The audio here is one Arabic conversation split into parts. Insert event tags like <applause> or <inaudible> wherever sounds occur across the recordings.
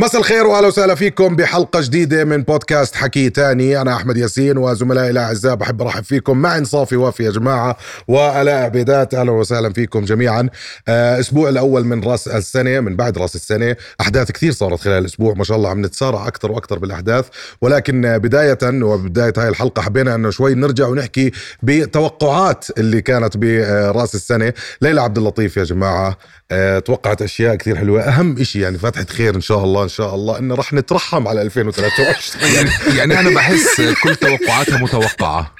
مساء الخير واهلا وسهلا فيكم بحلقة جديدة من بودكاست حكي تاني. أنا أحمد ياسين وزملائي الأعزاء بحب أرحب فيكم. مع انصافي وافي يا جماعة وألاء عبيدات. أهلا وسهلا فيكم جميعا. آه، أسبوع الأول من راس السنة من بعد راس السنة. أحداث كثير صارت خلال الأسبوع ما شاء الله عم نتسارع أكثر وأكثر بالأحداث. ولكن بداية وبداية هاي الحلقة حبينا إنه شوي نرجع ونحكي بتوقعات اللي كانت براس السنة. ليلى عبد اللطيف يا جماعة آه، توقعت أشياء كثير حلوة. أهم شيء يعني فاتحه خير إن شاء الله إن شاء الله انه رح نترحم على 2023 يعني يعني أنا بحس كل توقعاتها متوقعة.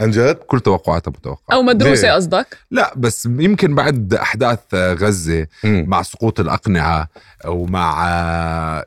عن جد؟ كل توقعاتها متوقعة. أو مدروسة؟ قصدك؟ لا بس يمكن بعد أحداث غزة. مع سقوط الأقنعة ومع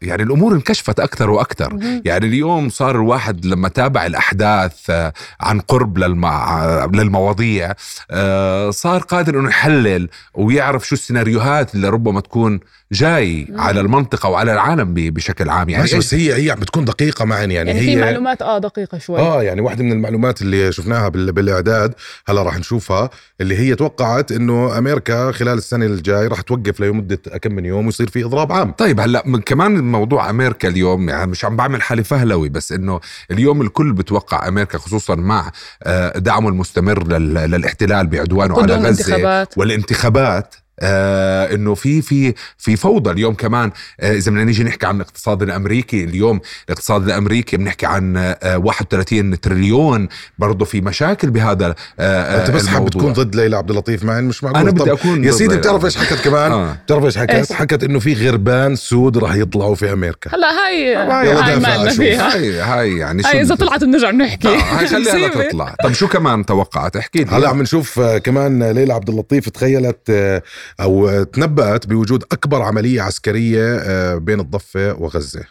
يعني الأمور انكشفت أكثر وأكثر. يعني اليوم صار الواحد لما تابع الأحداث عن قرب للمع... للمواضيع آه، صار قادر إنه يحلل ويعرف شو السيناريوهات اللي ربما تكون جاي على المنطقة وعلى العالم. ب- بشكل عام. يعني بس هي هي عم بتكون دقيقة معنا يعني, يعني هي في معلومات آه دقيقة شوي. آه يعني واحدة من المعلومات اللي شفناها بال- بالإعداد هلا راح نشوفها اللي هي توقعت إنه أمريكا خلال السنة الجاي راح توقف لمدة كم من يوم ويصير في إضراب عام. طيب هلا من كمان موضوع أمريكا اليوم يعني مش عم بعمل حالي فهلوي بس إنه اليوم الكل بتوقع أمريكا خصوصا مع آه، دعمه المستمر لل- للاحتلال بعدوانه على غزة انتخابات. والانتخابات آه إنه في في في فوضى اليوم كمان آه إذا بدنا نيجي نحكي عن الاقتصاد الأمريكي اليوم الاقتصاد الأمريكي بنحكي عن آه 31 تريليون برضه في مشاكل بهذا آه أنت بس حاب الموضوع. تكون ضد ليلى عبد اللطيف معي مش معقول أنا بدي أكون يا سيدي. بتعرف إيش حكت كمان آه. بتعرف إيش حكت إيش؟ حكت إنه في غربان سود راح يطلعوا في أمريكا هلا هاي هاي دافع ما لنا أشوف. فيها هاي هاي يعني شو هاي اذا طلعت بنرجع بنحكي آه، هاي خليها. تطلع طب شو كمان توقعت احكي لي هلا عم نشوف آه، كمان ليلى عبد اللطيف تخيلت آه، أو تنبأت بوجود أكبر عملية عسكرية آه، بين الضفة وغزة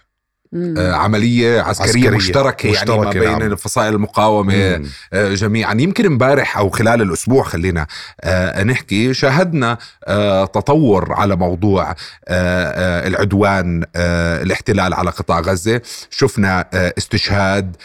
مم. آه، عملية عسكرية, عسكرية. مشتركة, يعني ما مشتركة، بين نعم. الفصائل المقاومة مم. آه، جميعا يمكن امبارح أو خلال الأسبوع خلينا نحكي شاهدنا تطور على موضوع العدوان الاحتلال على قطاع غزة شفنا استشهاد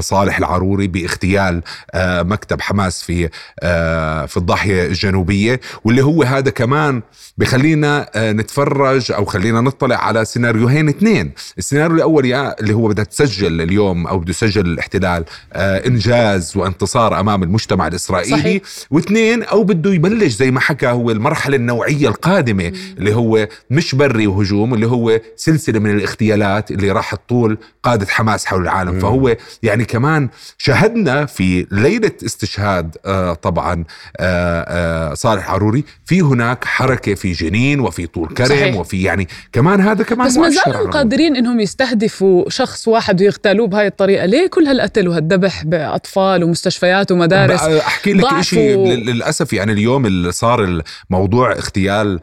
صالح العروري باغتيال آه، مكتب حماس في آه، في الضاحية الجنوبية واللي هو هذا كمان بخلينا آه، نتفرج أو خلينا نطلع على سيناريوهين اثنين السيناريو الأول يا اللي هو بدها تسجل اليوم أو بده يسجل الاحتلال آه، إنجاز وانتصار أمام المجتمع الإسرائيلي صحيح. واثنين أو بده يبلش زي ما حكى هو المرحلة النوعية القادمة اللي هو مش بري وهجوم اللي هو سلسلة من الاغتيالات اللي راح تطول قادة حماس حول العالم مم. فهو يعني كمان شاهدنا في ليلة استشهاد آه، طبعا آه، آه، صالح عروري. في هناك حركة في جنين وفي طول كرم صحيح. وفي يعني كمان هذا كمان بس ما زالوا قادرين إنهم يستهدفوا شخص واحد ويغتالوه بهاي الطريقة. ليه كل هالقتل وهالذبح بأطفال ومستشفيات ومدارس؟ أحكي لك شيء و- للأسف يعني اليوم اللي صار الموضوع اغتيال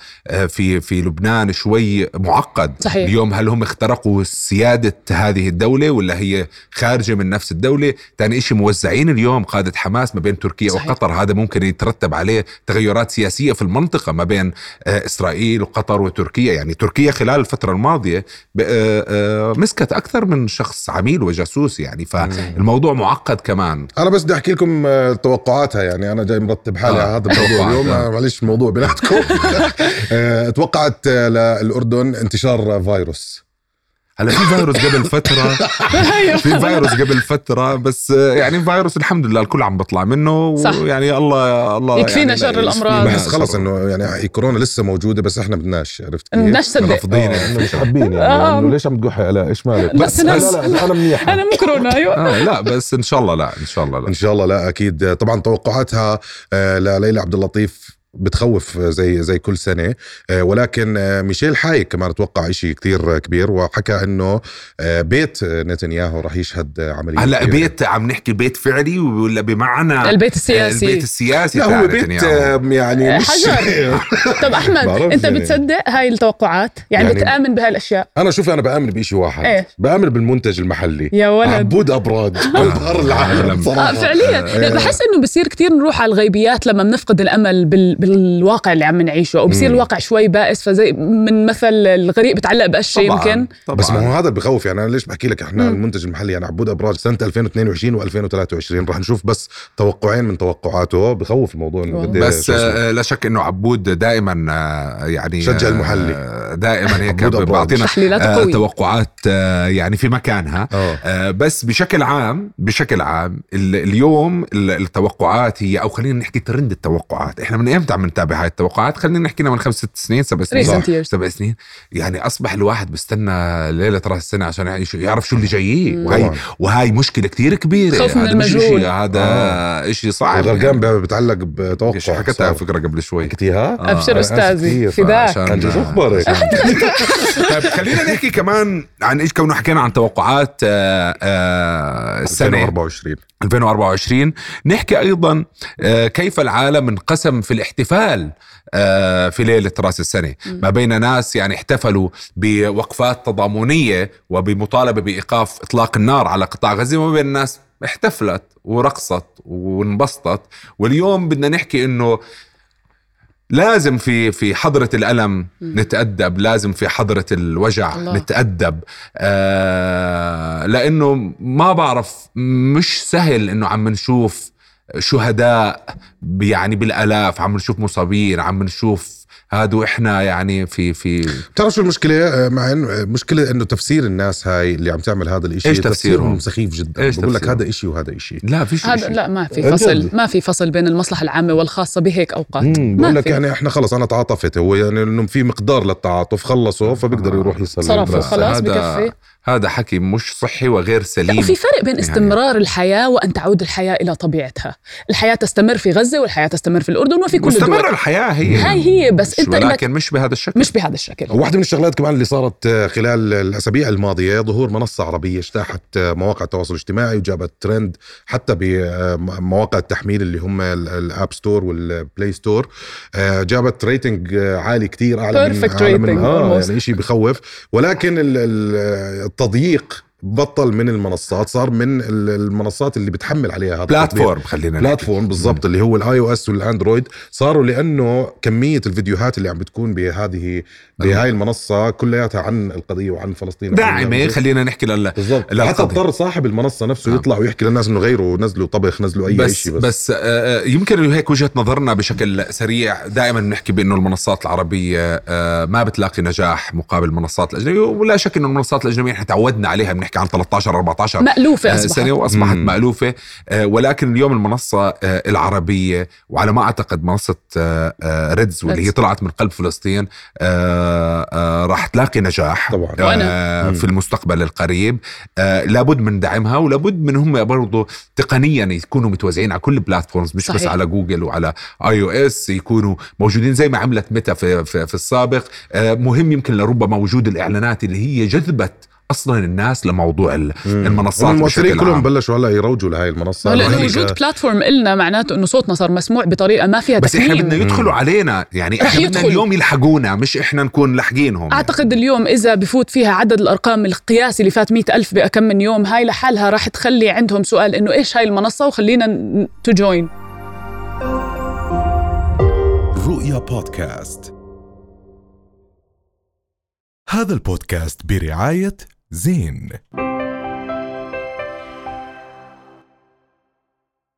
في في لبنان شوي معقد. صحيح. اليوم هل هم اخترقوا سيادة هذه الدولة ولا هي خارجة من نفس الدولة. ثاني شيء موزعين اليوم قادة حماس ما بين تركيا صحيح. وقطر. هذا ممكن يترتب عليه تغيرات سياسية في المنطقة ما بين آه، إسرائيل وقطر وتركيا. يعني تركيا خلال الفترة الماضية آه، آه، مسكت أكثر من شخص عميل وجاسوس يعني. فالموضوع معقد كمان. أنا بس بدي أحكي لكم توقعاتها. يعني أنا جاي مرتب حالي آه، على هذا الموضوع اليوم. معلش موضوع بيناتكم. <laughs> <laughs> توقعت للأردن انتشار فيروس. هلا في فيروس قبل <laughs> فترة في فيروس قبل فترة بس آه، يعني فيروس الحمد لله الكل عم بيطلع منه صح. ويعني الله الله يكفينا يعني شر. يشفينا بحس خلص. إنه يعني كورونا لسه موجودة بس إحنا بدناش عرفت كيف؟ بدناش صدق رافضين آه، إنه مش <laughs> حابين آه. يعني إنه ليش عم تقحي لا إيش مالك بس لا بس- لا لا أنا منيح أنا مو كورونا أيوه آه لا بس إن شاء الله لا إن شاء الله لا إن شاء الله لا أكيد طبعا توقعاتها آه، لليلى عبد اللطيف بتخوف زي زي كل سنة آه، ولكن آه، ميشيل حايك كمان توقع شيء كتير كبير وحكى إنه آه، بيت نتنياهو راح يشهد عملية هلأ. بيت عم نحكي بيت فعلي ولا بمعنى البيت السياسي. البيت السياسي لا هو بيت نتنياهو. يعني مش حجر. <laughs> طب أحمد أنت يعني. بتصدق هاي التوقعات يعني, يعني- بتآمن بهاي الاشياء أنا شوف أنا بآمن بشيء واحد إيش؟ بآمن بالمنتج المحلي يا ولد عبود أبراج مظهر العالم آه، صراحة فعليا بحس إنه بصير كتير نروح على الغيبيات لما بنفقد الأمل بال... بالواقع اللي عم نعيشه أو بصير. الواقع شوي بائس فزي من مثل الغريق بتعلق بقشه يمكن طبعا بس ما هو هذا اللي بخوف يعني أنا ليش بحكي لك إحنا مم. المنتج المحلي يعني عبود أبراج سنة 2022 و2023 رح نشوف بس توقعين من توقعاته بخوف الموضوع إيه بس. آه، لا شك إنه عبود دائما آه، يعني شجع آه، المحلي. دائما هيك. بيعطينا توقعات يعني في مكانها آه، بس بشكل عام بشكل عام ال- اليوم ال- التوقعات هي أو خلينا نحكي ترند التوقعات إحنا من إمتى عم نتابع هاي التوقعات خلينا نحكي من خمس ست سنين سبع سنين. سبع سنين يعني أصبح الواحد بستنى ليلة رأس السنة عشان يعرف شو اللي جاية مم. وهي. وهي مشكلة كتير كبيرة خوف من هذا مش المجهول. إشي- هذا آه. شيء صعب غرقان بتعلق بتوقع حكيتها. على فكره قبل شوي حكيتيها؟ آه، أبشر أستاذي كثير. فداك كان شو أخبارك؟ <laughs> طيب خلينا نحكي كمان عن إيش كونه حكينا عن توقعات آه، آه، السنة 2024 2024 نحكي أيضا آه، كيف العالم انقسم في الاحتفال آه، في ليلة رأس السنة. ما بين ناس يعني احتفلوا بوقفات تضامنية وبمطالبة بإيقاف إطلاق النار على قطاع غزة. وما بين ناس احتفلت ورقصت وانبسطت. واليوم بدنا نحكي إنه لازم في في حضرة الألم نتأدب لازم في حضرة الوجع الله. نتأدب. آه لأنه ما بعرف مش سهل إنه عم نشوف شهداء يعني بالآلاف عم نشوف مصابين عم نشوف هادو إحنا يعني في في بتعرف شو المشكلة آه، مع إنه آه، إنه تفسير الناس هاي اللي عم تعمل هذا الإشي إيش تفسيرهم؟ سخيف جدا إيش بقول لك؟ هذا إشي وهذا إشي لا فيش هذا إشي. لا ما في؟ فصل ما في فصل بين المصلحة العامة والخاصة بهيك أوقات بقول لك في. يعني إحنا خلص أنا تعاطفت هو يعني إنه في مقدار للتعاطف خلصوا فبيقدر يروح يصلي صرفوا. خلاص هذا بكفي هذا حكي مش صحي وغير سليم وفي فرق بين يعني. استمرار الحياة وأن تعود الحياة إلى طبيعتها الحياة تستمر في غزة والحياة تستمر في الأردن وفي كل مستمر الدول الحياة هي هاي هي بس أنت ولكن لك مش بهذا الشكل. مش بهذا الشكل. واحدة من الشغلات كمان اللي صارت آه، خلال الأسابيع الماضية ظهور منصة عربية اجتاحت آه، مواقع التواصل الاجتماعي وجابت ترند حتى بمواقع التحميل اللي هم ال- ال App Store وال Play Store آه، جابت rating آه، عالي كتير أعلى من أعلى من آه almost. يعني شيء بخوف. ولكن ال- ال- التضييق بطل من المنصات صار من ال- المنصات اللي بتحمل عليها هذا. platform خلينا. platform بالضبط اللي هو ال iOS والأندرويد صاروا لأنه كمية الفيديوهات اللي عم بتكون بهذه بهاي المنصة كلياتها عن القضية وعن فلسطين غزة. خلينا نحكي لل بالضبط. حتى اضطر صاحب المنصة نفسه نعم. يطلع ويحكي للناس إنه غيروا نزلوا طبخ نزلوا أي بس شيء بس, بس آه، يمكن إنه هيك وجهة نظرنا بشكل سريع دائما بنحكي بأنه المنصات العربية آه، ما بتلاقي نجاح مقابل المنصات الأجنبية ولا شك إنه المنصات الأجنبية إحنا تعودنا عليها بنحكي عن 13 14 مألوفة آه، أصبحت سنة وأصبحت مم. مألوفة آه، ولكن اليوم المنصة آه، العربية وعلى ما أعتقد منصة آه، آه، ريدز واللي هي. طلعت من قلب فلسطين آه، آه، راح تلاقي نجاح طبعاً. آه،. في المستقبل القريب آه، لابد من دعمها ولابد من هم برضو تقنيا يكونوا متوزعين على كل ال platforms مش بس صحيح. على جوجل وعلى iOS يكونوا موجودين زي ما عملت ميتا في, في, في السابق آه، مهم يمكن لربما وجود الإعلانات اللي هي جذبت أصلا الناس لموضوع ال- المنصات المؤثرين بشكل كلهم بلشوا هلا يروجوا لهي المنصة. لأنه وجود platform إلنا معناته إنه صوتنا صار مسموع بطريقة ما فيها بس إحنا بدنا يدخلوا علينا. يعني إحنا بدنا. اليوم يلحقونا مش إحنا نكون لاحقينهم أعتقد اليوم إذا بفوت فيها عدد الأرقام القياسي اللي فات مئة ألف بكم من يوم هاي لحالها راح تخلي عندهم سؤال إنه إيش هاي المنصة وخلينا to join رؤيا بودكاست. هذا البودكاست برعاية زين